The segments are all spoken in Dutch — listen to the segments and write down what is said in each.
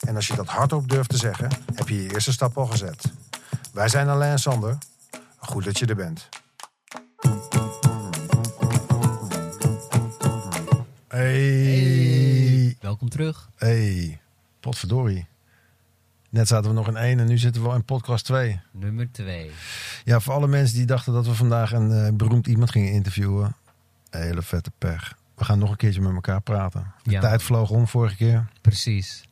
en als je dat hardop durft te zeggen, heb je je eerste stap al gezet. Wij zijn Alain en Sander. Goed dat je er bent. Hey. Welkom terug. Hey. Potverdorie. Net zaten we nog in één en nu zitten we in podcast 2. Nummer 2. Ja, voor alle mensen die dachten dat we vandaag een eh, beroemd iemand gingen interviewen. Hele vette pech. We gaan nog een keertje met elkaar praten. De Ja. tijd vloog om vorige keer. Precies.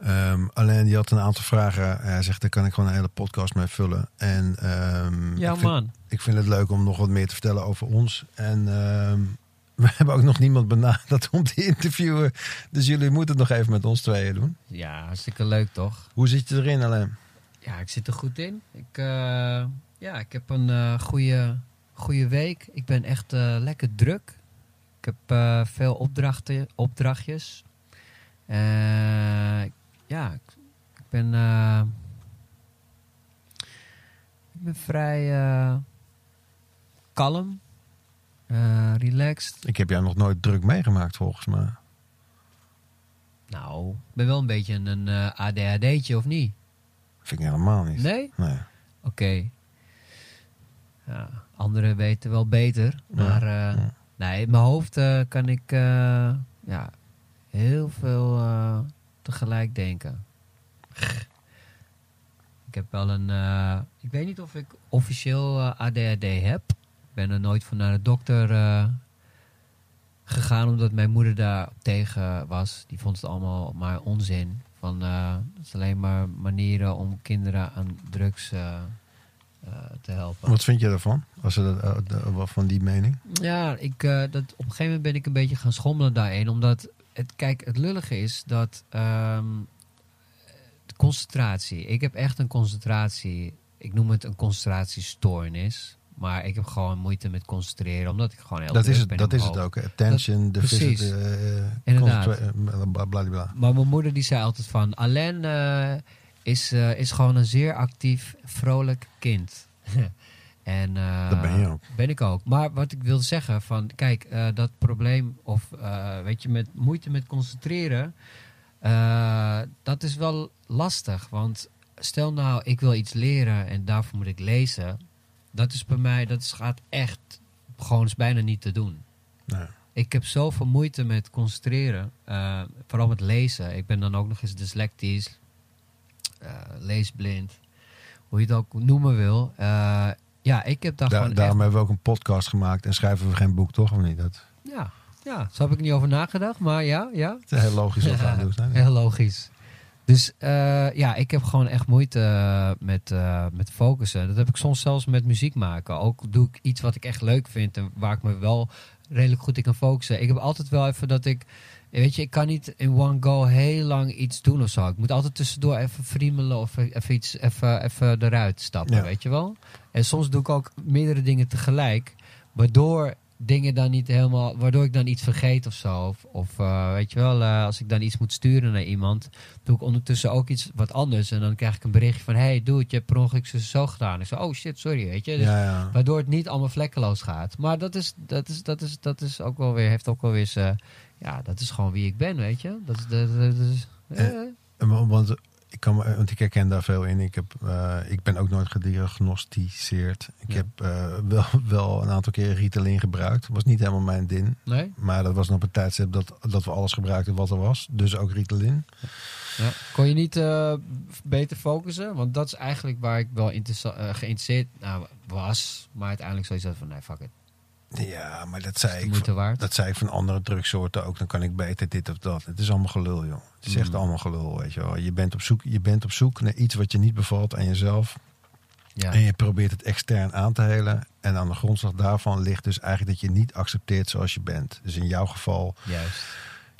Ehm, alleen die had een aantal vragen. Hij zegt, daar kan ik gewoon een hele podcast mee vullen. En ehm, Ja, ik, vind, man. ik vind het leuk om nog wat meer te vertellen over ons. En ehm, we hebben ook nog niemand benaderd om te interviewen. Dus jullie moeten het nog even met ons tweeën doen. Ja, hartstikke leuk toch? Hoe zit je erin, alleen? Ja, ik zit er goed in. Ik, eh, ja, ik heb een eh goede, goede week. Ik ben echt eh, lekker druk. Ik heb veel opdrachten, opdrachtjes. Ja, ik, ik ben, eh, ik ben vrij eh, kalm, eh, relaxed. Ik heb jou nog nooit druk meegemaakt, volgens mij. Nou, ik ben wel een beetje een ADHD'tje, of niet? Vind ik helemaal niet. Nee? Nee. Oké. Ja, anderen weten wel beter. Maar ja. nee, in mijn hoofd kan ik ja, heel veel tegelijk denken. Ik heb wel een... eh, ik weet niet of ik officieel eh, ADHD heb. Ik ben er nooit voor naar de dokter eh, gegaan omdat mijn moeder daar tegen was. Die vond het allemaal maar onzin. Van, het is alleen maar manieren om kinderen aan drugs te helpen. Wat vind je ervan? Als ze dat, van die mening? Ja, ik, dat, op een gegeven moment ben ik een beetje gaan schommelen daarin. Omdat, het, kijk, het lullige is dat ehm, concentratie. Ik heb echt een concentratie. Ik noem het een concentratiestoornis. Maar ik heb gewoon moeite met concentreren. Omdat ik gewoon heel Dat is het, ben dat is het ook. Attention, deficit, precies. eh, Inderdaad. concentra- eh, bla bla bla. Maar mijn moeder die zei altijd van... Alain eh, is, eh, is gewoon een zeer actief, vrolijk kind. en, eh, Dat ben je ook. Ben ik ook. Maar wat ik wil zeggen van... Kijk, eh, dat probleem of eh, weet je, met moeite met concentreren... dat is wel lastig. Want stel nou, ik wil iets leren en daarvoor moet ik lezen. Dat is bij mij, dat gaat echt gewoon bijna niet te doen. Nee. Ik heb zoveel moeite met concentreren. vooral met lezen. Ik ben dan ook nog eens dyslectisch. leesblind. Hoe je het ook noemen wil. Ja, ik heb daar gewoon daarom echt... hebben we ook een podcast gemaakt en schrijven we geen boek, toch? Of niet? Dat Ja, ja, zo heb ik niet over nagedacht. Maar ja, ja. is heel logisch wat we aan het doen zijn. Heel logisch. Dus eh, ja, ik heb gewoon echt moeite eh, met, eh, met focussen. Dat heb ik soms zelfs met muziek maken. Ook doe ik iets wat ik echt leuk vind en waar ik me wel redelijk goed in kan focussen. Ik heb altijd wel even dat ik, weet je, ik kan niet in one go heel lang iets doen of zo. Ik moet altijd tussendoor even friemelen of even iets, even, even eruit stappen, Ja. weet je wel. En soms doe ik ook meerdere dingen tegelijk, waardoor dingen dan niet helemaal, waardoor ik dan iets vergeet of zo. Of, of eh, weet je wel, eh, als ik dan iets moet sturen naar iemand, doe ik ondertussen ook iets wat anders. En dan krijg ik een berichtje van, hey dude, je hebt per ongeluk zo, zo gedaan. Ik zeg, oh shit, sorry, weet je. Dus Ja, ja. Waardoor het niet allemaal vlekkeloos gaat. Maar dat is, dat is, dat is, dat is ook wel weer, heeft ook wel weer zijn, ja, dat is gewoon wie ik ben, weet je. Dat is, dat, dat is, eh, Want ik, kan, me- want ik herken daar veel in. Ik, heb, eh, ik ben ook nooit gediagnosticeerd. Ik Ja. heb eh, wel, wel een aantal keer Ritalin gebruikt. was niet helemaal mijn ding. nee? Maar dat was nog een tijdstip dat, dat we alles gebruikten wat er was. Dus ook Ritalin. Ja. Kon je niet eh, beter focussen? Want dat is eigenlijk waar ik wel eh, geïnteresseerd nou, was. Maar uiteindelijk zoiets van, nee, fuck it. Ja, maar dat zei ik. waard. Dat zei ik van andere drugsoorten ook. Dan kan ik beter dit of dat. Het is allemaal gelul, joh. Het is echt Mm. allemaal gelul, weet je wel. Je bent, op zoek, je bent op zoek naar iets wat je niet bevalt aan jezelf. Ja. En je probeert het extern aan te helen. En aan de grondslag daarvan ligt dus eigenlijk dat je niet accepteert zoals je bent. Dus in jouw geval, Juist.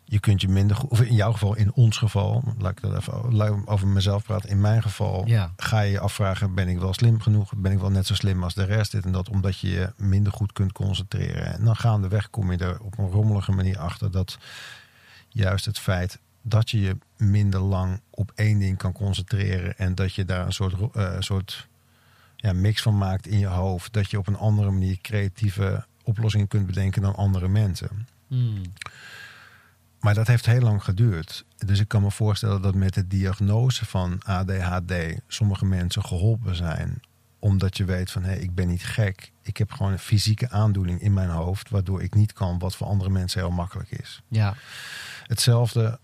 Je kunt je minder goed, of in jouw geval, in ons geval, laat ik dat even over mezelf praten. In mijn geval Ja. ga je je afvragen: ben ik wel slim genoeg? Ben ik wel net zo slim als de rest? Dit en dat, omdat je je minder goed kunt concentreren. En dan gaandeweg kom je er op een rommelige manier achter dat juist het feit dat je je minder lang op één ding kan concentreren en dat je daar een soort, eh, soort ja, mix van maakt in je hoofd, dat je op een andere manier creatieve oplossingen kunt bedenken dan andere mensen. Hmm. Maar dat heeft heel lang geduurd. Dus ik kan me voorstellen dat met de diagnose van ADHD sommige mensen geholpen zijn. Omdat je weet van hé, ik ben niet gek. Ik heb gewoon een fysieke aandoening in mijn hoofd. Waardoor ik niet kan wat voor andere mensen heel makkelijk is. Ja. Hetzelfde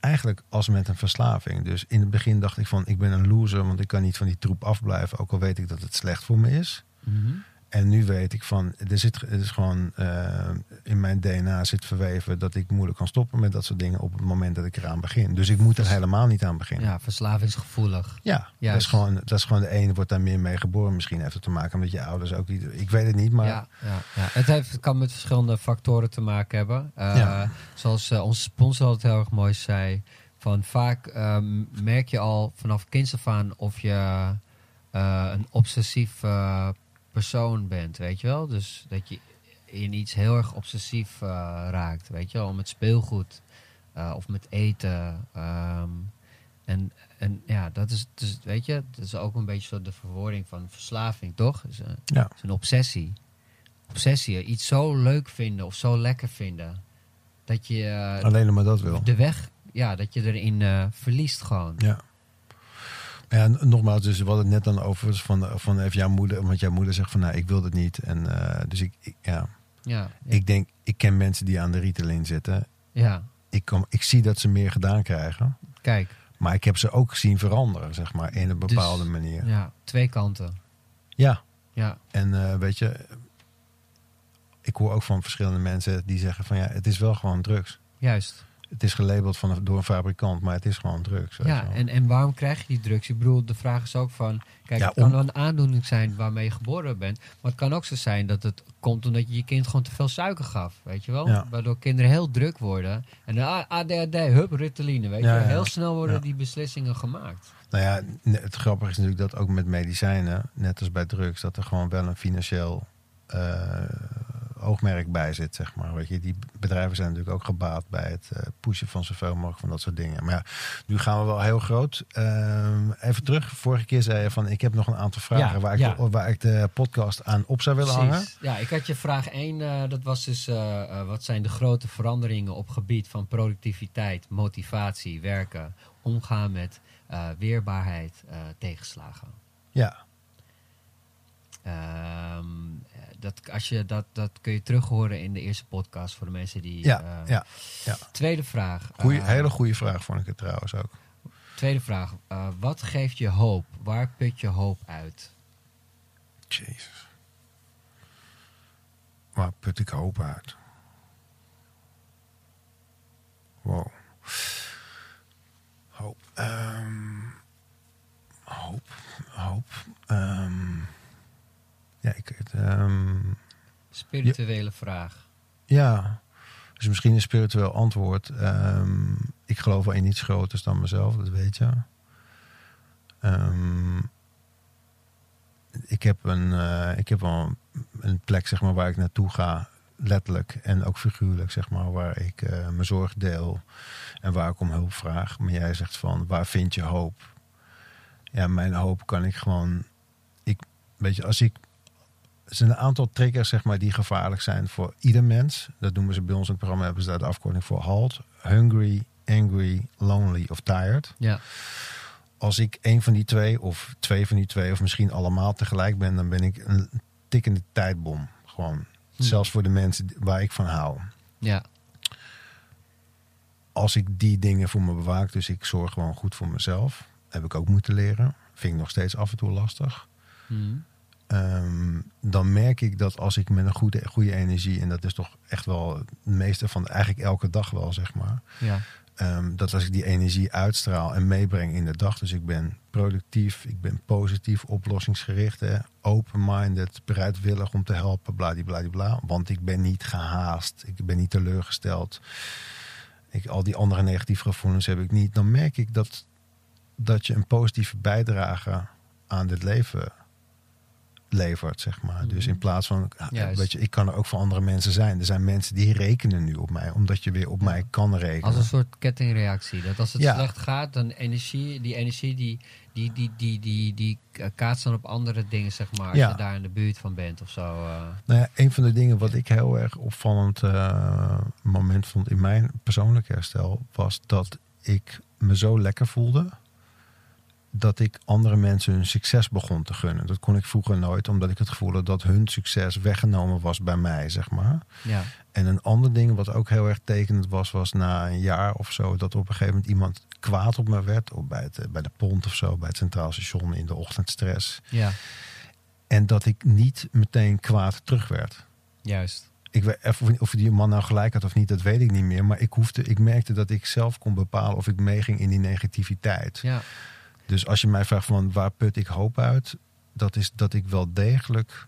eigenlijk als met een verslaving. Dus in het begin dacht ik van ik ben een loser. Want ik kan niet van die troep afblijven. Ook al weet ik dat het slecht voor me is. Mhm. En nu weet ik van, er zit, het is gewoon eh, in mijn DNA zit verweven dat ik moeilijk kan stoppen met dat soort dingen op het moment dat ik eraan begin. Dus ik moet er helemaal niet aan beginnen. Ja, ja, verslavingsgevoelig. dat, Juist. is gewoon, dat is gewoon de ene wordt daar meer mee geboren. Misschien heeft het te maken met je ouders ook niet. Ik weet het niet, maar Ja, ja, ja. Het, heeft, het kan met verschillende factoren te maken hebben. Eh, Ja. Zoals eh, onze sponsor altijd heel erg mooi zei. Van vaak ehm, merk je al vanaf kinds af aan of je een obsessief persoon bent, weet je wel? Dus dat je in iets heel erg obsessief eh, raakt, weet je wel? Met speelgoed eh, of met eten. ehm, en, en ja, dat is, dus, weet je, dat is ook een beetje zo de verwoording van verslaving, toch? Eh, ja, is een obsessie. Obsessie, iets zo leuk vinden of zo lekker vinden. Dat je alleen maar dat wil. de weg, ja, dat je erin verliest gewoon. Ja. En nogmaals, dus we hadden het net dan over van, van even jouw moeder, want jouw moeder zegt van nou, ik wil het niet. En eh, dus ik, ik, ja, Ja, ja, ik denk, ik ken mensen die aan de Ritalin zitten. ja. Ik, kan, ik zie dat ze meer gedaan krijgen. kijk, Maar ik heb ze ook zien veranderen, zeg maar, in een bepaalde Dus- manier. ja, twee kanten. Ja, Ja, en eh, weet je, ik hoor ook van verschillende mensen die zeggen van ja, het is wel gewoon drugs. juist. Het is gelabeld van, door een fabrikant, maar het is gewoon drugs. Ja, en, en waarom krijg je die drugs? Ik bedoel, de vraag is ook van... Kijk, Ja, het kan om- wel een aandoening zijn waarmee je geboren bent. Maar het kan ook zo zijn dat het komt omdat je je kind gewoon te veel suiker gaf. Weet je wel? Ja. Waardoor kinderen heel druk worden. En ah, ADHD, hup, Ritaline. Weet je? ja. Heel snel worden die beslissingen gemaakt. Nou ja, het grappige is natuurlijk dat ook met medicijnen, net als bij drugs, dat er gewoon wel een financieel eh, oogmerk bij zit, zeg maar. Weet je, die bedrijven zijn natuurlijk ook gebaat bij het eh, pushen van zoveel mogelijk van dat soort dingen. Maar ja, nu gaan we wel heel groot. Ehm, even terug, vorige keer zei je van, ik heb nog een aantal vragen Ja, waar, ik ja. de, waar ik de podcast aan op zou willen hangen. Ja, ik had je vraag 1. dat was dus, eh, eh, wat zijn de grote veranderingen op gebied van productiviteit, motivatie, werken, omgaan met eh, weerbaarheid, eh, tegenslagen. Ja, eh, dat, als je, dat, dat kun je terug horen in de eerste podcast voor de mensen die... ja, eh, ja. Tweede vraag. Goeie, eh, hele goede vraag vond ik het trouwens ook. Tweede vraag. eh, wat geeft je hoop? Waar put je hoop uit? Jezus. Waar put ik hoop uit? Wow. Hoop. Ehm, hoop. Hoop. Ehm, ja, ik... het, ehm, Spirituele vraag. ja, dus misschien een spiritueel antwoord. Ehm, ik geloof wel in iets groters dan mezelf, dat weet je. Ehm, ik heb, een, eh, ik heb wel een, een plek zeg maar, waar ik naartoe ga, letterlijk en ook figuurlijk, zeg maar, waar ik eh, mijn zorg deel en waar ik om hulp vraag. Maar jij zegt van, waar vind je hoop? Ja, mijn hoop kan ik gewoon. Ik, weet je, als ik er zijn een aantal triggers zeg maar, die gevaarlijk zijn voor ieder mens. Dat noemen ze bij ons in het programma, hebben ze daar de afkorting voor HALT. Hungry, angry, lonely of tired. Ja, Als ik een van die twee, of twee van die twee, of misschien allemaal tegelijk ben, dan ben ik een tikkende tijdbom. Gewoon. Hm. Zelfs voor de mensen waar ik van hou. ja, Als ik die dingen voor me bewaak, dus ik zorg gewoon goed voor mezelf, heb ik ook moeten leren. Vind ik nog steeds af en toe lastig. Hm. Ehm, dan merk ik dat als ik met een goede, goede energie, en dat is toch echt wel het meeste van eigenlijk elke dag wel, zeg maar. ja, ehm, dat als ik die energie uitstraal en meebreng in de dag, dus ik ben productief, ik ben positief, oplossingsgericht, open-minded, bereidwillig om te helpen, bladibladibla. Want ik ben niet gehaast, ik ben niet teleurgesteld. ik, al die andere negatieve gevoelens heb ik niet, dan merk ik dat, dat je een positieve bijdrage aan dit leven levert, zeg maar. Dus in plaats van, Juist. weet je, ik kan er ook voor andere mensen zijn. Er zijn mensen die rekenen nu op mij, omdat je weer op Ja. mij kan rekenen. Als een soort kettingreactie. Dat als het Ja. slecht gaat, dan energie, die energie die, die, die, die, die, die kaatst dan op andere dingen, zeg maar. Als Ja. je daar in de buurt van bent of zo. eh. Nou ja, een van de dingen wat ik heel erg opvallend eh, moment vond in mijn persoonlijke herstel, was dat ik me zo lekker voelde dat ik andere mensen hun succes begon te gunnen. Dat kon ik vroeger nooit, omdat ik het gevoel had dat hun succes weggenomen was bij mij, zeg maar. ja. En een ander ding wat ook heel erg tekenend was, was na een jaar of zo dat op een gegeven moment iemand kwaad op me werd, of bij, het, bij de pont of zo, bij het Centraal Station in de ochtendstress. ja, En dat ik niet meteen kwaad terug werd. juist. Ik weet even of die man nou gelijk had of niet, dat weet ik niet meer. Maar ik, hoefde, ik merkte dat ik zelf kon bepalen of ik meeging in die negativiteit. Ja, Dus als je mij vraagt van waar put ik hoop uit, dat is dat ik wel degelijk.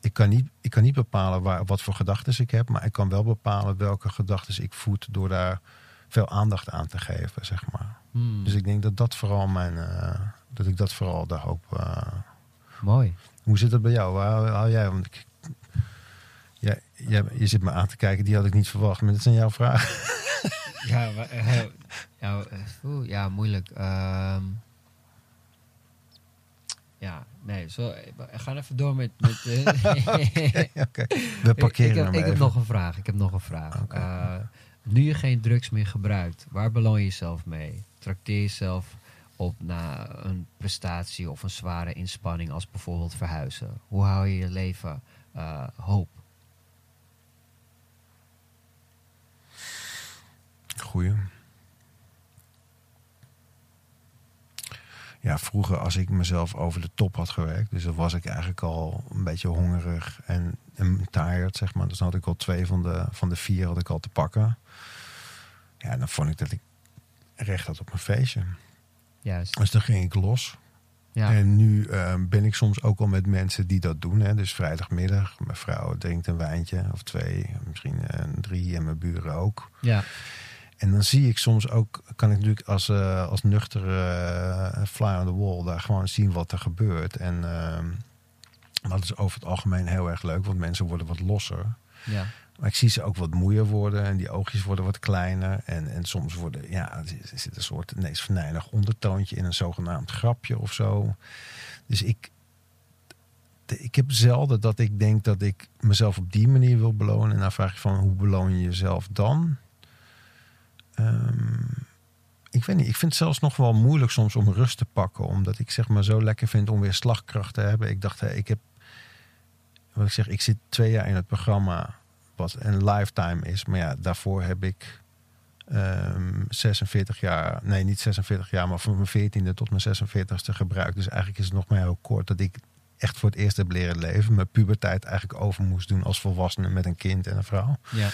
Ik kan niet, ik kan niet bepalen waar, wat voor gedachten ik heb, maar ik kan wel bepalen welke gedachten ik voed door daar veel aandacht aan te geven, zeg maar. Hmm. Dus ik denk dat dat vooral mijn, eh, dat ik dat vooral de hoop. eh, mooi. hoe zit het bij jou? Waar hou jij? Want ik, ja, jij- je zit me aan te kijken, die had ik niet verwacht. Maar dit zijn jouw vragen. Ja, maar, eh, ja, eh, ja moeilijk. Ehm, ja, nee, zo, eh, we gaan even door met... met eh, we ik, parkeren ik, heb, ik heb nog een vraag. Ik heb nog een vraag. Eh, nu je geen drugs meer gebruikt, waar beloon je jezelf mee? Trakteer jezelf op na een prestatie of een zware inspanning als bijvoorbeeld verhuizen? Hoe hou je je leven eh, hoop? Goeie. Ja, vroeger als ik mezelf over de top had gewerkt, dus dan was ik eigenlijk al een beetje hongerig en, en tired, zeg maar. Dus dan had ik al twee van de, van de vier had ik al te pakken. Ja, dan vond ik dat ik recht had op mijn feestje. Juist. Dus dan ging ik los. Ja, En nu eh, ben ik soms ook al met mensen die dat doen. Hè. Dus vrijdagmiddag, mijn vrouw drinkt een wijntje of twee, misschien eh, drie en mijn buren ook. ja, En dan zie ik soms ook, kan ik natuurlijk als, eh, als nuchtere eh, fly on the wall daar gewoon zien wat er gebeurt. En ehm, dat is over het algemeen heel erg leuk, want mensen worden wat losser. ja. Maar ik zie ze ook wat moeier worden en die oogjes worden wat kleiner. En, en soms worden, ja, er zit- een soort ineens verneinig ondertoontje in een zogenaamd grapje of zo. Dus ik, ik heb zelden dat ik denk dat ik mezelf op die manier wil belonen. En dan vraag je van, hoe beloon je jezelf dan? Ehm, ik weet niet, ik vind het zelfs nog wel moeilijk soms om rust te pakken. Omdat ik zeg maar zo lekker vind om weer slagkracht te hebben. Ik dacht, hé, ik heb, wat ik zeg, ik zit twee jaar in het programma wat een lifetime is. Maar ja, daarvoor heb ik ehm 46 jaar, nee niet 46 jaar, maar van mijn 14e tot mijn 46e gebruikt. Dus eigenlijk is het nog maar heel kort dat ik echt voor het eerst heb leren leven. Mijn puberteit eigenlijk over moest doen als volwassene met een kind en een vrouw. ja.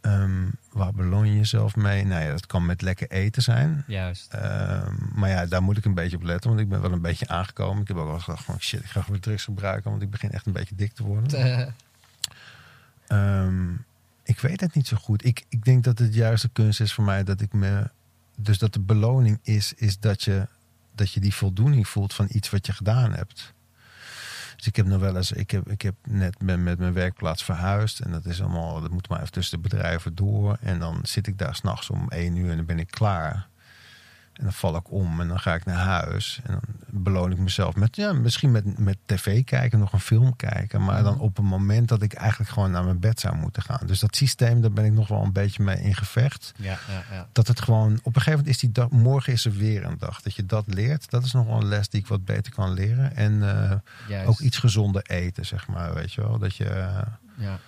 Ehm, waar beloon je jezelf mee? Nou ja, dat kan met lekker eten zijn. Juist. Ehm, maar ja, daar moet ik een beetje op letten, want ik ben wel een beetje aangekomen. Ik heb ook wel eens gedacht van shit, ik ga weer drugs gebruiken, want ik begin echt een beetje dik te worden. Eh, Ehm, ik weet het niet zo goed. Ik, ik denk dat het juist de kunst is voor mij dat ik me. Dus dat de beloning is, is dat je, dat je die voldoening voelt van iets wat je gedaan hebt. Dus ik heb nog wel eens, ik heb, ik heb net met, mijn werkplaats verhuisd. En dat is allemaal, dat moet maar even tussen de bedrijven door. En dan zit ik daar s'nachts om één uur en dan ben ik klaar. En dan val ik om en dan ga ik naar huis. En dan beloon ik mezelf met, ja, misschien met, met tv kijken, nog een film kijken. Maar dan op een moment dat ik eigenlijk gewoon naar mijn bed zou moeten gaan. Dus dat systeem, daar ben ik nog wel een beetje mee in gevecht. ja, ja, ja. Dat het gewoon, op een gegeven moment is die dag, morgen is er weer een dag. Dat je dat leert, dat is nog wel een les die ik wat beter kan leren. En eh, ook iets gezonder eten, zeg maar, weet je wel. Dat je, Ja.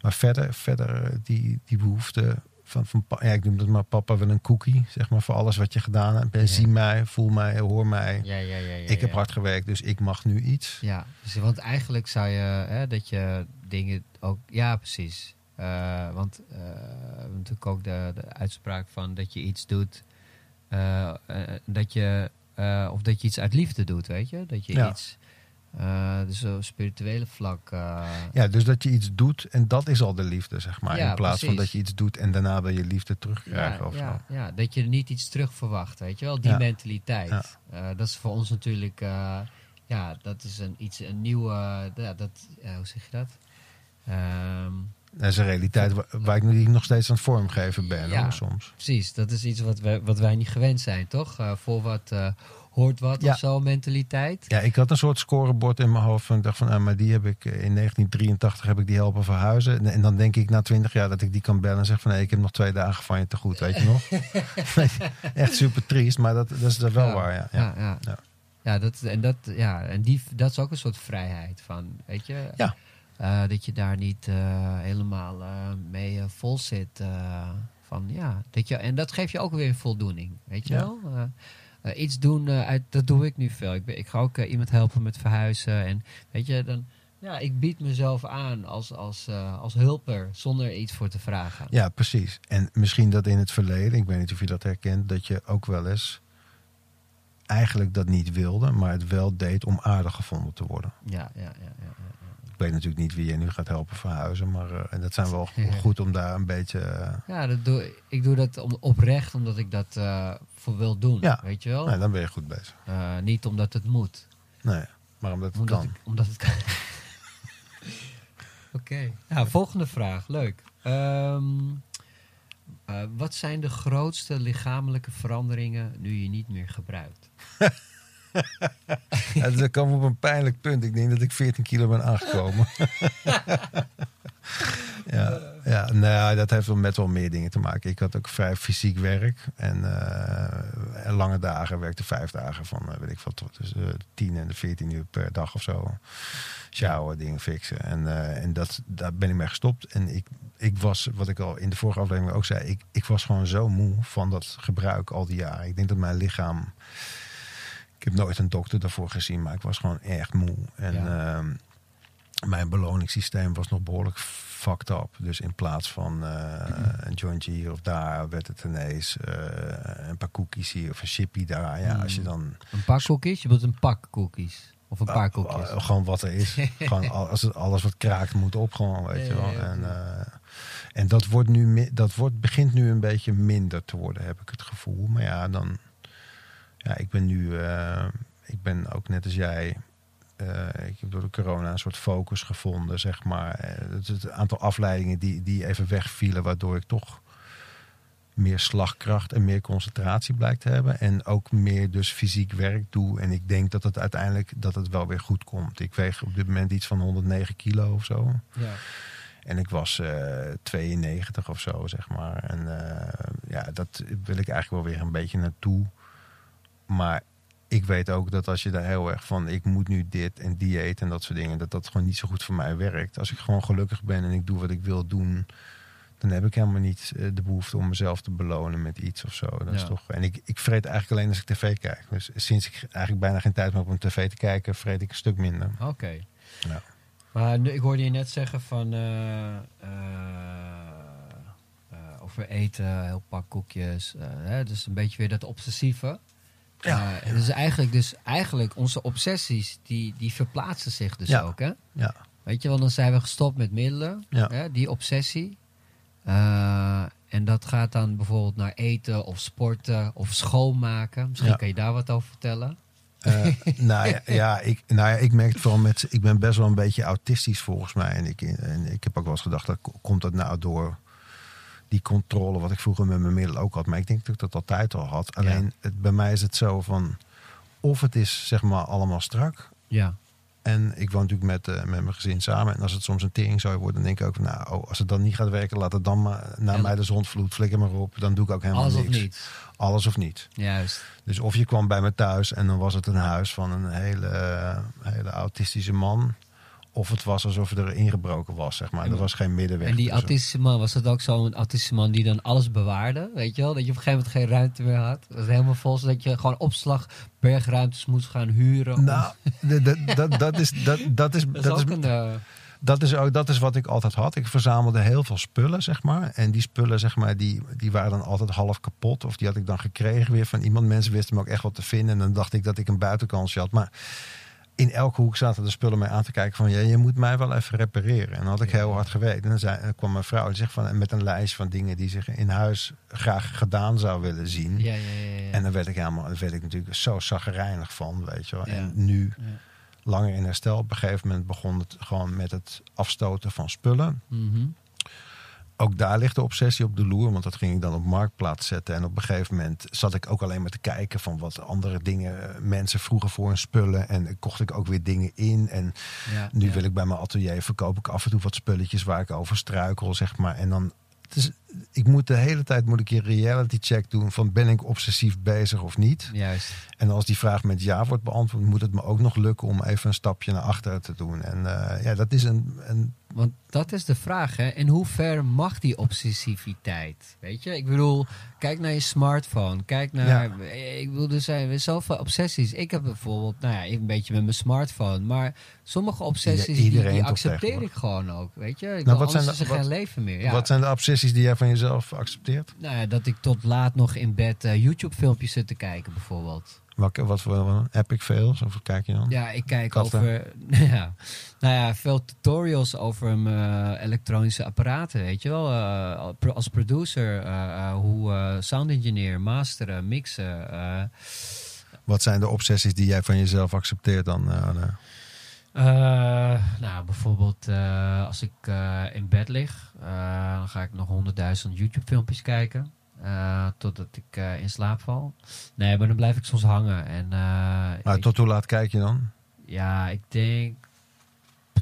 maar verder, verder eh, die, die behoefte van, ja, ik noem dat maar papa wil een cookie, zeg maar, voor alles wat je gedaan hebt. En Ja. zie mij, voel mij, hoor mij. Ja, ja, ja, ja, ik heb hard gewerkt, dus ik mag nu iets. Ja, dus, want eigenlijk zou je hè, dat je dingen ook. Ja, precies. Eh, want eh, natuurlijk ook de, de uitspraak van dat je iets doet. eh, dat je. of dat je iets uit liefde doet, weet je? Dat je Ja. iets. Eh, dus op spirituele vlak. eh, Ja, dus dat je iets doet en dat is al de liefde, zeg maar. Ja, in plaats van dat je iets doet en daarna wil je liefde terugkrijgen ja, of ja, zo. ja, dat je er niet iets terug verwacht, weet je wel? Die mentaliteit. Eh, dat is voor ons natuurlijk, ja, dat is een, iets, een nieuwe, dat, hoe zeg je dat? Ehm, Dat is een realiteit waar, ik nu nog steeds aan het vormgeven ben, Ja. hoor, soms. precies, dat is iets wat wij, wat wij niet gewend zijn, toch? Eh, voor wat eh, hoort wat Ja. of zo, mentaliteit. Ja, ik had een soort scorebord in mijn hoofd ik dacht van, ah, maar die heb ik eh, in 1983 heb ik die helpen verhuizen. En, en dan denk ik na 20 jaar dat ik die kan bellen en zeg van, nee, ik heb nog twee dagen van je te goed, weet je nog? Echt super triest, maar dat, dat is dat wel waar, ja. ja. ja, ja. Ja. Ja, dat, en, dat, ja, en die, dat is ook een soort vrijheid van, weet je? Ja. Eh, dat je daar niet eh, helemaal eh, mee vol zit. van, ja, dat je, en dat geeft je ook weer voldoening, weet je Ja. wel? Iets doen, uit, dat doe ik nu veel. Ik, ben, ik ga ook iemand helpen met verhuizen. En weet je, dan, ja, ik bied mezelf aan als, als, als hulper, zonder er iets voor te vragen. Ja, precies. En misschien dat in het verleden, ik weet niet of je dat herkent, dat je ook wel eens eigenlijk dat niet wilde, maar het wel deed om aardig gevonden te worden. Ja. ja, ja, ja. Ik weet natuurlijk niet wie je nu gaat helpen verhuizen, maar eh, en dat zijn wel Ja. goed om daar een beetje. eh, Ja, dat doe, ik doe dat om, oprecht omdat ik dat eh, voor wil doen. Ja. Weet je wel? nee, dan ben je goed bezig. Niet omdat het moet. Nee, maar omdat het Omdat, kan. ik, omdat het kan. Oké. Ja, volgende vraag. Leuk. Ehm, eh, wat zijn de grootste lichamelijke veranderingen nu je niet meer gebruikt? Ja, dat kwam op een pijnlijk punt. Ik denk dat ik 14 kilo ben aangekomen. ja, ja, nou ja, dat heeft wel met wel meer dingen te maken. Ik had ook vrij fysiek werk. En, eh, lange dagen. werkte vijf dagen van, eh, weet ik wat, tussen de 10 en de 14 uur per dag of zo. Sjouwen, dingen fixen. En, eh, en dat, daar ben ik mee gestopt. En ik, ik was, wat ik al in de vorige aflevering ook zei, ik, ik was gewoon zo moe van dat gebruik al die jaren. Ik denk dat mijn lichaam. Ik heb nooit een dokter daarvoor gezien, maar ik was gewoon echt moe. En Ja. ehm, mijn beloningssysteem was nog behoorlijk fucked up. Dus in plaats van eh, een jointje hier of daar, werd het ineens eh, een paar cookies hier of een chippy daar. Ja, als je dan Een pak cookies? Je bedoelt een pak cookies? Of een paar Ah, koekjes? ah, gewoon wat er is. gewoon al- als het, alles wat kraakt moet op gewoon, weet je wel. En, eh, en dat, wordt nu, dat wordt, begint nu een beetje minder te worden, heb ik het gevoel. Maar ja, dan... Ja, ik ben nu... eh, ik ben ook net als jij... eh, ik heb door de corona een soort focus gevonden, zeg maar. Eh, het, het aantal afleidingen die, die even wegvielen, waardoor ik toch meer slagkracht en meer concentratie blijkt te hebben. En ook meer dus fysiek werk doe. En ik denk dat het uiteindelijk dat het wel weer goed komt. Ik weeg op dit moment iets van 109 kilo of zo. Ja. En ik was eh 92 of zo, zeg maar. En eh, ja, dat wil ik eigenlijk wel weer een beetje naartoe. Maar ik weet ook dat als je daar heel erg van... ik moet nu dit en dieet en dat soort dingen... dat dat gewoon niet zo goed voor mij werkt. Als ik gewoon gelukkig ben en ik doe wat ik wil doen... dan heb ik helemaal niet eh, de behoefte om mezelf te belonen met iets of zo. Dat is toch, en ik, ik vreet eigenlijk alleen als ik tv kijk. Dus sinds ik eigenlijk bijna geen tijd meer heb om tv te kijken... vreet ik een stuk minder. Oké. Ja. Maar nu, ik hoorde je net zeggen van... eh, eh, over eten, heel pak koekjes. hè, dus een beetje weer dat obsessieve. Ja, Eh, Dus eigenlijk, dus eigenlijk onze obsessies, die, die verplaatsen zich dus Ja. ook. Hè? Ja. Weet je, want dan zijn we gestopt met middelen. Ja. Hè, die obsessie. Eh, en dat gaat dan bijvoorbeeld naar eten of sporten of schoonmaken. Misschien Ja. kan je daar wat over vertellen. Eh, nou, ja, ja, ik, nou ja, ik merk het vooral met... Ik ben best wel een beetje autistisch volgens mij. En ik, en ik heb ook wel eens gedacht, dat, komt dat nou door die controle... wat ik vroeger met mijn middelen ook had. Maar ik denk dat ik dat altijd al had. Alleen het, bij mij is het zo van... Of het is zeg maar allemaal strak... Ja. En ik woon natuurlijk met, eh, met mijn gezin samen. En als het soms een tering zou worden, dan denk ik ook... Nou, oh, als het dan niet gaat werken, laat het dan maar naar En- mij de zondvloed. Flikker maar op. Dan doe ik ook helemaal Alles of niet. Alles of niet. Juist. Dus of je kwam bij me thuis en dan was het een huis van een hele, eh, hele autistische man. Of het was alsof er ingebroken was, zeg maar. Er was geen middenweg. En die tussen. man, was dat ook zo'n man die dan alles bewaarde? Weet je wel? Dat je op een gegeven moment geen ruimte meer had. Dat was helemaal vol, zodat je gewoon opslag bergruimtes moest gaan huren. Nou, dat, dat is, dat, dat is, dat is dat ook is, een... dat is ook dat is wat ik altijd had. Ik verzamelde heel veel spullen, zeg maar. En die spullen, zeg maar, die, die waren dan altijd half kapot. Of die had ik dan gekregen weer van iemand. Mensen wisten me ook echt wat te vinden. En dan dacht ik dat ik een buitenkansje had. Maar in elke hoek zaten de spullen mij aan te kijken van... Ja, je moet mij wel even repareren. En dan had ik heel hard gewerkt. En dan, zei, dan kwam mijn vrouw en zegt van, met een lijst van dingen... die zich in huis graag gedaan zou willen zien. Ja, ja, ja. En dan werd ik helemaal, daar werd ik natuurlijk zo zagrijnig van, weet je wel. En nu, langer in herstel, op een gegeven moment begon het gewoon met het afstoten van spullen. Mhm. Ook daar ligt de obsessie op de loer, want dat ging ik dan op marktplaats zetten. En op een gegeven moment zat ik ook alleen maar te kijken van wat andere dingen mensen vroegen voor hun spullen. En kocht ik ook weer dingen in. En Ja, nu ja. wil ik bij mijn atelier verkoop ik af en toe wat spulletjes waar ik over struikel, zeg maar. En dan, is, ik moet de hele tijd moet ik een reality check doen van ben ik obsessief bezig of niet. Juist. En als die vraag met ja wordt beantwoord, moet het me ook nog lukken om even een stapje naar achteren te doen. En eh, ja, dat is een, een Want dat is de vraag, hè. In hoever mag die obsessiviteit? Weet je, ik bedoel, kijk naar je smartphone. Kijk naar, ik bedoel, er zijn weer zoveel obsessies. Ik heb bijvoorbeeld, nou ja, een beetje met mijn smartphone. Maar sommige obsessies, Ja, die, die accepteer ik gewoon ook, weet je. Ik Nou, wat zijn de- er geen leven meer. Ja. Wat zijn de obsessies die jij van jezelf accepteert? Nou ja, dat ik tot laat nog in bed eh, YouTube-filmpjes zit te kijken, bijvoorbeeld. Welke, wat voor wat, epic fails? Of wat kijk je dan? Ja, ik kijk Katten. over ja, nou ja, veel tutorials over mijn eh, elektronische apparaten, weet je wel. Eh, als producer, eh, hoe sound engineer, masteren, mixen. Wat zijn de obsessies die jij van jezelf accepteert dan? nou, bijvoorbeeld als ik in bed lig, dan ga ik nog honderdduizend YouTube-filmpjes kijken. Eh, totdat ik eh, in slaap val. Nee, maar dan blijf ik soms hangen. En, eh, maar ik- tot hoe laat kijk je dan? Ja, ik denk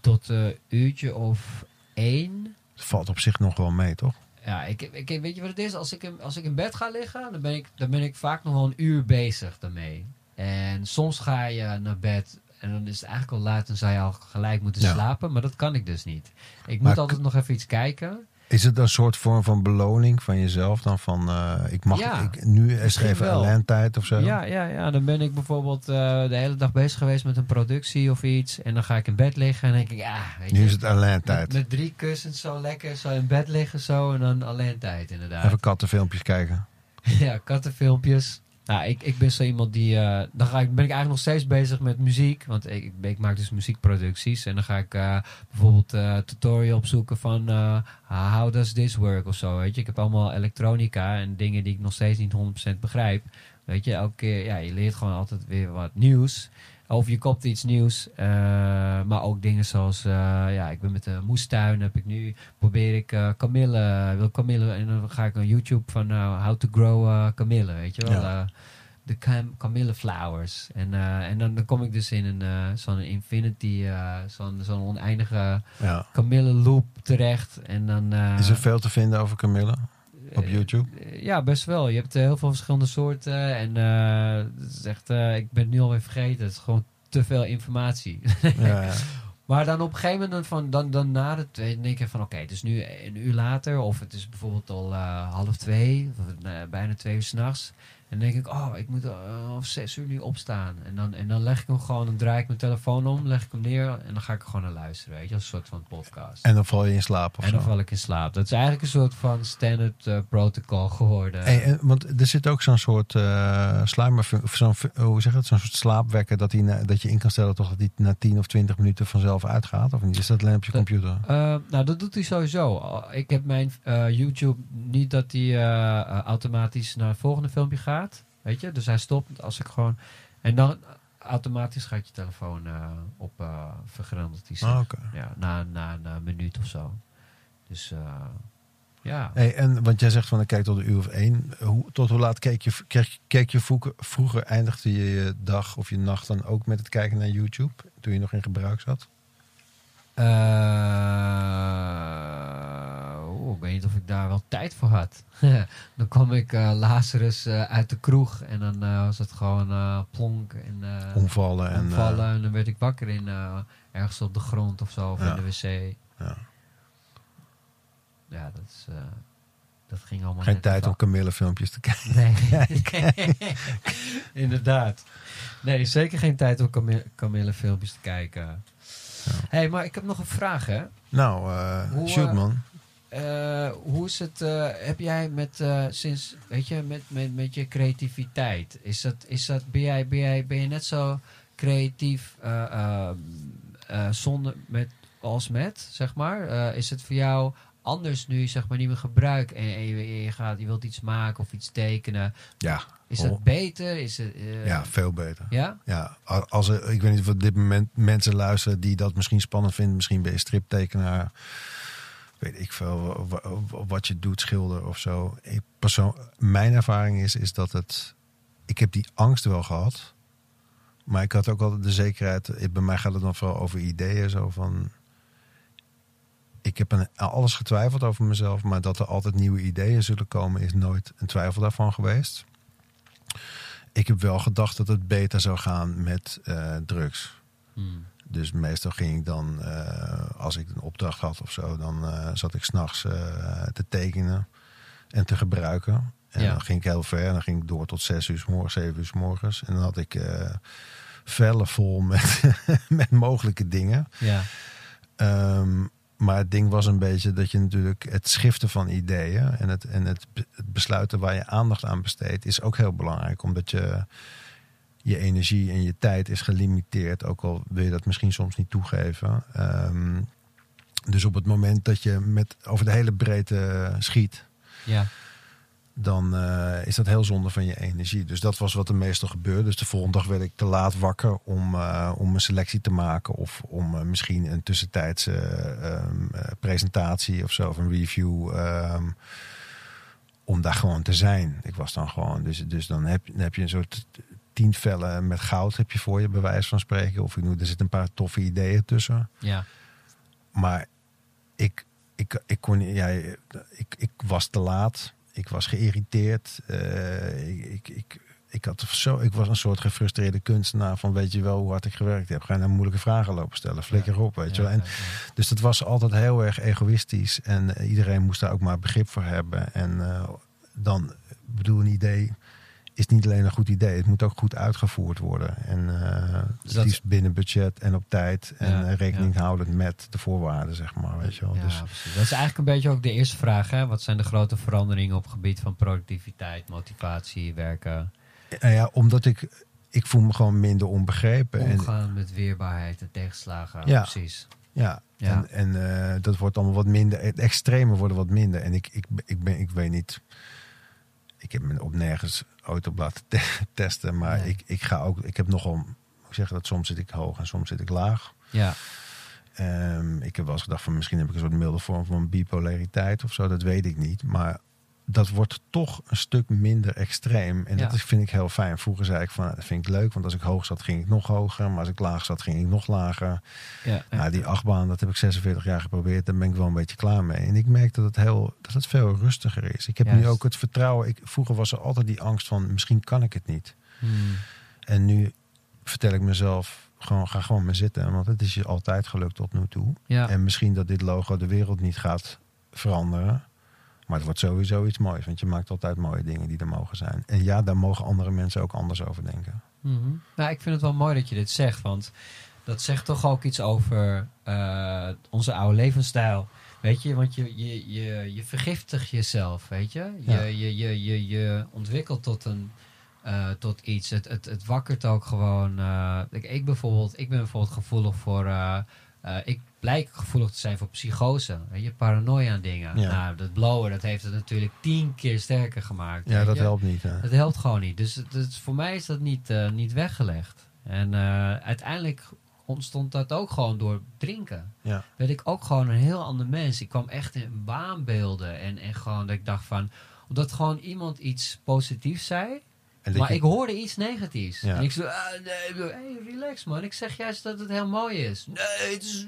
tot een uurtje of één. Het valt op zich nog wel mee, toch? Ja, ik, ik, weet je wat het is? Als ik, in, als ik in bed ga liggen, dan ben, ik, dan ben ik vaak nog wel een uur bezig daarmee. En soms ga je naar bed en dan is het eigenlijk al laat en zou je al gelijk moeten Ja. slapen. Maar dat kan ik dus niet. Ik Maar moet altijd nog even iets kijken. Is het een soort vorm van beloning van jezelf dan? Van eh, ik mag Ja, ik, nu misschien even alleen tijd of zo? Ja, ja, ja, dan ben ik bijvoorbeeld eh, de hele dag bezig geweest met een productie of iets. En dan ga ik in bed liggen en denk ik, ja, weet je. Nu is het alleen Met, tijd. met drie kussens zo lekker, zo in bed liggen zo en dan alleen tijd inderdaad. Even kattenfilmpjes kijken. Ja, kattenfilmpjes. Nou, ik, ik ben zo iemand die... eh, dan ga ik, ben ik eigenlijk nog steeds bezig met muziek. Want ik, ik, maak dus muziekproducties. En dan ga ik eh, bijvoorbeeld eh tutorial opzoeken van... how does this work of zo, weet je. Ik heb allemaal elektronica en dingen die ik nog steeds niet 100% begrijp. Weet je, elke keer... Ja, je leert gewoon altijd weer wat nieuws. Of je kopt iets nieuws. eh, maar ook dingen zoals... eh, ja, ik ben met de moestuin. Heb ik nu... Probeer ik eh kamille... Wil kamille... En dan ga ik naar YouTube van... how to grow kamille. Weet je wel? Ja. De cam kamille flowers. En, en dan, dan kom ik dus in een zo'n infinity... zo'n zo'n oneindige Ja. kamille loop terecht. En dan... Is er veel te vinden over Camille op eh, YouTube? eh, Ja, best wel. Je hebt eh, heel veel verschillende soorten. En het is echt, ik ben het nu alweer vergeten. Het is gewoon te veel informatie. Ja, ja. maar dan op een gegeven moment, van, dan, dan na de twee, denk je van oké, het is nu een uur later. Of het is bijvoorbeeld al half twee, of, bijna twee uur s'nachts. En dan denk ik, oh, ik moet uh, of zes uur nu opstaan. En dan, en dan leg ik hem gewoon, dan draai ik mijn telefoon om, leg ik hem neer en dan ga ik er gewoon naar luisteren. Weet je, als een soort van podcast. En dan val je in slaap of En dan zo. val ik in slaap. Dat is eigenlijk een soort van standard eh, protocol geworden. Hey, en, want er zit ook zo'n soort uh, sluimer, of zo'n, hoe zeg je dat, zo'n soort slaapwekker dat, die, na- dat je in kan stellen toch dat die na 10 of 20 minuten vanzelf uitgaat, of niet? Is dat alleen op je Dat- computer? Nou, dat doet hij sowieso. Ik heb mijn YouTube niet dat hij automatisch naar het volgende filmpje gaat. Weet je? Dus hij stopt als ik gewoon... En dan automatisch gaat je telefoon eh, op uh, vergrendeld. Die Ah. Ja, na, na, na een minuut of zo. Dus eh, ja. Hey, en want jij zegt van ik kijk tot een uur of één. Hoe, tot hoe laat keek je, keek, keek je vroeger, vroeger eindigde je je dag of je nacht dan ook met het kijken naar YouTube toen je nog in gebruik zat? Eh, oeh, ik weet niet of ik daar wel tijd voor had. dan kwam ik eh, Lazarus eh, uit de kroeg en dan was het gewoon plonk en Omvallen en... omvallen. en dan werd ik wakker in ergens op de grond of zo, of Ja. in de wc. ja. Ja, dat, is, dat ging allemaal Geen tijd om Camille filmpjes te kijken. Nee. Inderdaad. Nee, zeker geen tijd om Camille, Camille filmpjes te kijken. Hey, maar ik heb nog een vraag, hè? Nou, eh Hoe, shoot eh, man. Eh, hoe is het, heb jij met, sinds, weet je, met, met, met je creativiteit, is dat, is dat, ben jij, ben jij, ben je net zo creatief zonder met als met, zeg maar? Is het voor jou anders nu, zeg maar, niet meer gebruik en, en je, je gaat, je wilt iets maken of iets tekenen? Ja, Is Oh. het beter? Is het, eh, ja, veel beter. Ja? Ja, als er, ik weet niet of op dit moment mensen luisteren die dat misschien spannend vinden. Misschien ben je striptekenaar. Weet ik veel, wa- wa- wat je doet, schilder of zo. Ik persoon, mijn ervaring is, is dat het... Ik heb die angst wel gehad. Maar ik had ook altijd de zekerheid... ik- Bij mij gaat het dan vooral over ideeën. Zo van... Ik heb aan alles getwijfeld over mezelf. Maar dat er altijd nieuwe ideeën zullen komen... is nooit een twijfel daarvan geweest. Ik heb wel gedacht dat het beter zou gaan met eh, drugs. Hmm. Dus meestal ging ik dan, eh, als ik een opdracht had of zo, dan eh, zat ik s'nachts te tekenen en te gebruiken. En Ja. dan ging ik heel ver. En dan ging ik door tot zes uur s morgens, zeven uur s morgens. En dan had ik vellen vol met, met mogelijke dingen. Ja. Ehm, maar het ding was een beetje dat je natuurlijk het schiften van ideeën en het, en het, het besluiten waar je aandacht aan besteedt, is ook heel belangrijk. Omdat je je energie en je tijd is gelimiteerd, ook al wil je dat misschien soms niet toegeven. Ehm, dus op het moment dat je met over de hele breedte schiet, Ja. Dan eh, is dat heel zonde van je energie. Dus dat was wat er meestal gebeurde. Dus de volgende dag werd ik te laat wakker om, eh, om een selectie te maken. Of om eh, misschien een tussentijdse eh, ehm, eh, presentatie of zo, of een review. ehm, om daar gewoon te zijn. Ik was dan gewoon. Dus, dus dan, heb, dan heb je een soort tien vellen met goud heb je voor je, bij wijze van spreken. Of ik noem, er zitten een paar toffe ideeën tussen. Ja. Maar ik, ik, ik, kon, ja, ik, ik was te laat. Ik was geïrriteerd. Eh, ik, ik, ik, ik, had zo, ik was een soort gefrustreerde kunstenaar van weet je wel hoe hard ik gewerkt heb. Ga je nou moeilijke vragen lopen stellen. Flikker op, weet je wel. En, dus dat was altijd heel erg egoïstisch. En iedereen moest daar ook maar begrip voor hebben. En eh, dan, bedoel, een idee is niet alleen een goed idee. Het moet ook goed uitgevoerd worden. En eh Dus het liefst binnen budget en op tijd. En Ja, eh, rekening ja. houdend met de voorwaarden, zeg maar. Weet je wel. Ja, dus, precies. Dat is eigenlijk een beetje ook de eerste vraag. Hè? Wat zijn de grote veranderingen op het gebied van productiviteit, motivatie, werken, Nou ja, omdat ik, ik voel me gewoon minder onbegrepen. En, omgaan met weerbaarheid en tegenslagen? Ja. Precies. ja, Ja. en, en eh, dat wordt allemaal wat minder. Het extreme worden wat minder. En ik, ik, ik, ben, ik weet niet. Ik heb me op nergens ooit op laten te- testen. Maar Nee. ik, ik ga ook. Ik heb nogal. Ik zeg dat soms zit ik hoog en soms zit ik laag. Ja. Ehm, ik heb wel eens gedacht van misschien heb ik een soort milde vorm van bipolariteit of zo. Dat weet ik niet. Maar dat wordt toch een stuk minder extreem. En Ja. dat vind ik heel fijn. Vroeger zei ik van dat vind ik leuk. Want als ik hoog zat ging ik nog hoger. Maar als ik laag zat ging ik nog lager. Ja. Nou, die achtbaan, dat heb ik 46 jaar geprobeerd. Daar ben ik wel een beetje klaar mee. En ik merk dat het, heel, dat het veel rustiger is. Ik heb nu ook het vertrouwen. Ik, vroeger was er altijd die angst van misschien kan ik het niet. Hmm. En nu vertel ik mezelf gewoon ga gewoon maar zitten. Want het is je altijd gelukt tot nu toe. ja. En misschien dat dit logo de wereld niet gaat veranderen. Maar het wordt sowieso iets moois. Want je maakt altijd mooie dingen die er mogen zijn. En ja, daar mogen andere mensen ook anders over denken. Mhm. Nou, ik vind het wel mooi dat je dit zegt, want dat zegt toch ook iets over eh, onze oude levensstijl. Weet je, want je, je, je, je vergiftigt jezelf, weet je? Je, Ja. je, je, je, je ontwikkelt tot, een, eh, tot iets. Het, het, het wakkert ook gewoon. eh, ik, ik, bijvoorbeeld, ik ben bijvoorbeeld gevoelig voor. ik blijk gevoelig te zijn voor psychose. Weet je, paranoia aan dingen. Ja. Nou, dat blowen, dat heeft het natuurlijk tien keer sterker gemaakt. Ja, dat je? helpt niet. Hè? Het helpt gewoon niet. Dus voor mij is dat niet, eh, niet weggelegd. En eh, uiteindelijk ontstond dat ook gewoon door drinken. Ja. Werd ik ook gewoon een heel ander mens. Ik kwam echt in waanbeelden. En, en gewoon dat ik dacht van... Omdat gewoon iemand iets positiefs zei... En Maar je- ik hoorde iets negatiefs. Ja. En ik zei, ah, nee, hey, relax man. Ik zeg juist dat het heel mooi is. Nee, het is...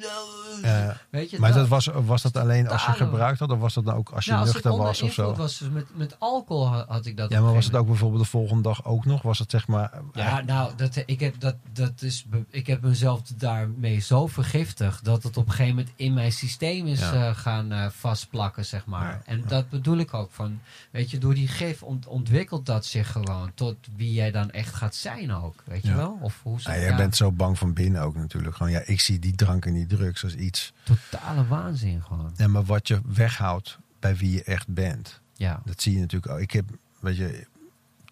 Eh, weet je, maar dat- dat was, was dat alleen als je gebruikt had? Of was dat dan ook als je nou, nuchter was of zo? was, dus met, met alcohol ha- had ik dat Ja, maar was het ook bijvoorbeeld de volgende dag ook nog? Was het zeg maar... Ja, nou, dat, ik, heb, dat, dat is, ik heb mezelf daarmee zo vergiftigd dat het op een gegeven moment in mijn systeem is Ja. eh, gaan eh, vastplakken, zeg maar. Ja, En ja. dat bedoel ik ook van, weet je, door die gif ont- ontwikkelt dat zich gewoon tot wie jij dan echt gaat zijn ook, weet je Ja. wel? Of hoe Nou, jij ja, bent zo bang van binnen ook natuurlijk. Gewoon, ja, ik zie die drank en die drugs als iets. totale waanzin gewoon. Ja, maar wat je weghoudt bij wie je echt bent. Ja, Dat zie je natuurlijk ook. Ik heb, weet je,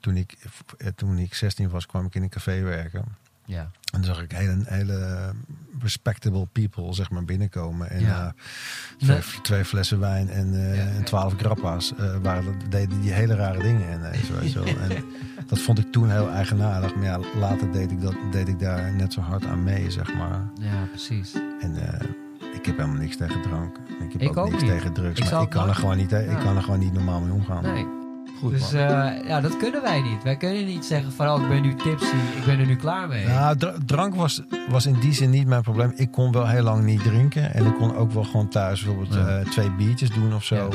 toen ik, eh, toen ik 16 was, kwam ik in een café werken. Ja. En dan zag ik hele, hele respectable people zeg maar, binnenkomen. En Ja. eh, twee, twee flessen wijn en, eh, Ja. en twaalf grappa's eh, waren, deden die hele rare dingen je wel. En dat vond ik toen heel eigenaardig. Maar ja, later deed ik, dat, deed ik daar net zo hard aan mee, zeg maar. ja, precies. En ik heb helemaal niks tegen drank. Ik heb Ik ook, ook niks niet. tegen drugs. Ik maar ik kan, er gewoon niet, ik kan er gewoon niet normaal mee omgaan. Nee. Goed, Dus eh, ja, dat kunnen wij niet. Wij kunnen niet zeggen van, oh, ik ben nu tipsy, ik ben er nu klaar mee. Nou, dra- drank was, was in die zin niet mijn probleem. Ik kon wel heel lang niet drinken. En ik kon ook wel gewoon thuis bijvoorbeeld Ja. eh, twee biertjes doen of zo. Ja.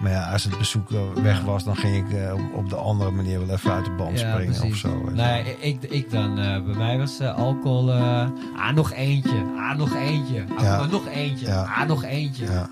Maar ja, als het bezoek eh, weg Ja. was, dan ging ik op, de andere manier wel even uit de band springen of zo. Nee, wel. ik, ik dan. bij mij was alcohol. ah, nog eentje. Ah, nog eentje. Ah, Ja. nog eentje. Ja. Ah, nog eentje. Ja.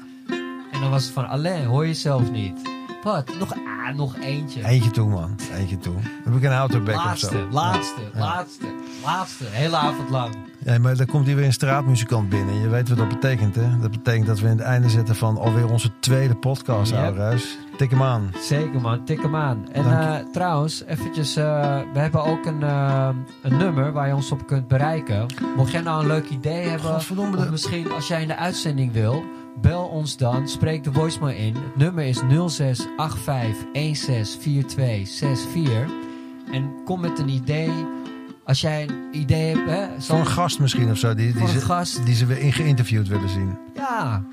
En dan was het van, alleen hoor je zelf niet. Wat? Nog, ah, nog eentje. Eentje toe, man. Eentje toe. Heb ik een autoback of laatste, zo. laatste, Ja. laatste, laatste. Hele avond lang. Ja, maar dan komt hier weer een straatmuzikant binnen. Je weet wat dat betekent, hè? Dat betekent dat we in het einde zitten van alweer onze tweede podcast, Yep. Tik hem aan. Zeker man, tik hem aan. En eh, trouwens, eventjes, eh, we hebben ook een, eh, een nummer waar je ons op kunt bereiken. Mocht jij nou een leuk idee hebben, Godverdomme, of misschien als jij in de uitzending wil, bel ons dan, spreek de voicemail in. Het nummer is 0685164264. En kom met een idee. Als jij een idee hebt, hè, Voor een gast misschien of zo, die, die, ze, gast. die ze weer in geïnterviewd willen zien. Ja,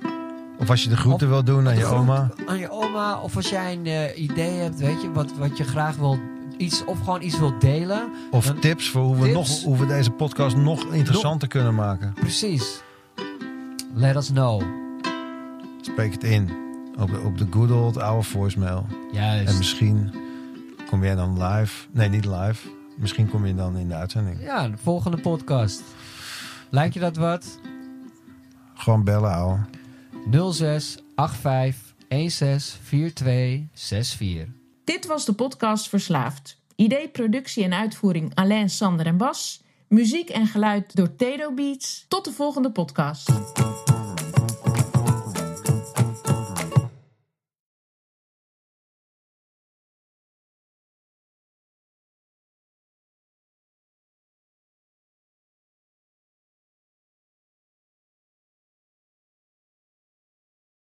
Of als je de groeten Of- wil doen aan je groet oma. Aan je oma. Of als jij een eh, idee hebt, weet je, wat, wat je graag wil. Iets, of gewoon iets wilt delen. Of Dan- tips voor hoe we, nog, hoe we deze podcast nog interessanter kunnen maken. Precies. Let us know. Spreek het in. Op de, op de good old oude voicemail. Juist. En misschien kom jij dan live. Nee, niet live. Misschien kom je dan in de uitzending. Ja, de volgende podcast. Lijkt je dat wat? Gewoon bellen, ouwe. 06 85 16 42 64. Dit was de podcast Verslaafd. Idee, productie en uitvoering Alain, Sander en Bas. Muziek en geluid door Tedo Beats. Tot de volgende podcast.